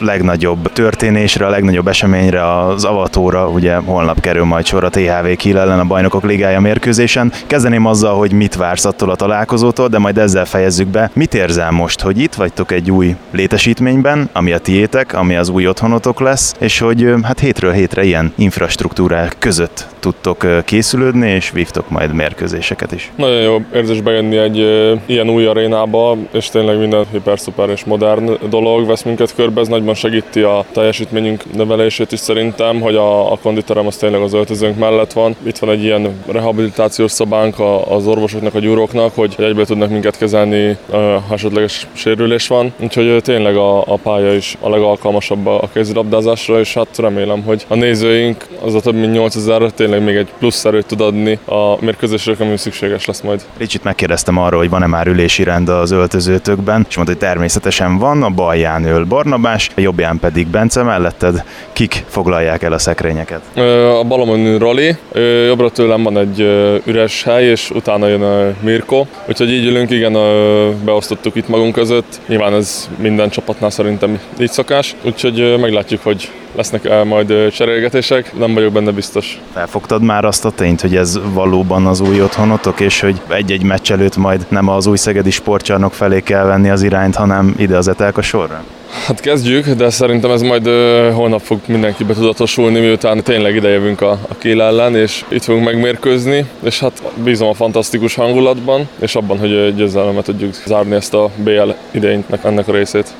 legnagyobb történésre, a legnagyobb eseményre, az avatóra, ugye holnap kerül majd sor a THV Kiel ellen a Bajnokok Ligája mérkőzésen. Kezdeném azzal, hogy mit vársz attól a találkozótól, de majd ezzel fejezzük be. Mit érzel most, hogy itt vagytok egy új létesítményben, ami a tiétek, ami az új otthonotok lesz, és hogy hát hétről hétre ilyen infrastruktúrák között tudtok készülődni, és vívtok majd mérkőzéseket is. Nagyon jó érzés bejönni egy ilyen új arénába, és tényleg minden hiper-szuper és modern dolog vesz minket körbe, ez nagyban segíti a teljesítményünk növelését is szerintem, hogy a, a konditerem az tényleg az öltözőnk mellett van. Itt van egy ilyen rehabilitációs szobánk az orvosoknak, a gyúróknak, hogy egyből tudnak minket kezelni, ha esetleges sérülés van. Úgyhogy tényleg a, a pálya is a legalkalmasabb a kézilabdázásra, és hát remélem, hogy a nézőink az a több mint 8000 tényleg még egy plusz erőt tud adni a mérkőzésre, ami szükséges lesz majd. Ricsit megkérdeztem arról, hogy van-e már ülési rend az öltözőtökben, és mondta, hogy természetesen van, a balján ül Barnabás, a jobbján pedig Bence, melletted kik foglalják el a szekrényeket? A balomon Roli, jobbra tőlem van egy üres hely, és utána jön Mirko, úgyhogy így ülünk, igen, beosztottuk itt magunk között. Nyilván ez minden csapatnál szerintem így szokás, úgyhogy meglátjuk, hogy lesznek majd cserélgetések, nem vagyok benne biztos. Felfogtad már azt a tényt, hogy ez valóban az új otthonotok, és hogy egy-egy meccs előtt majd nem az új szegedi sportcsarnok felé kell venni az irányt, hanem ide az Etelka sorra? Hát kezdjük, de szerintem ez majd uh, holnap fog mindenkibe tudatosulni, miután tényleg idejövünk a, a Kiel ellen, és itt fogunk megmérkőzni, és hát bízom a fantasztikus hangulatban, és abban, hogy győzelemmel tudjuk zárni ezt a BL idejének ennek a részét.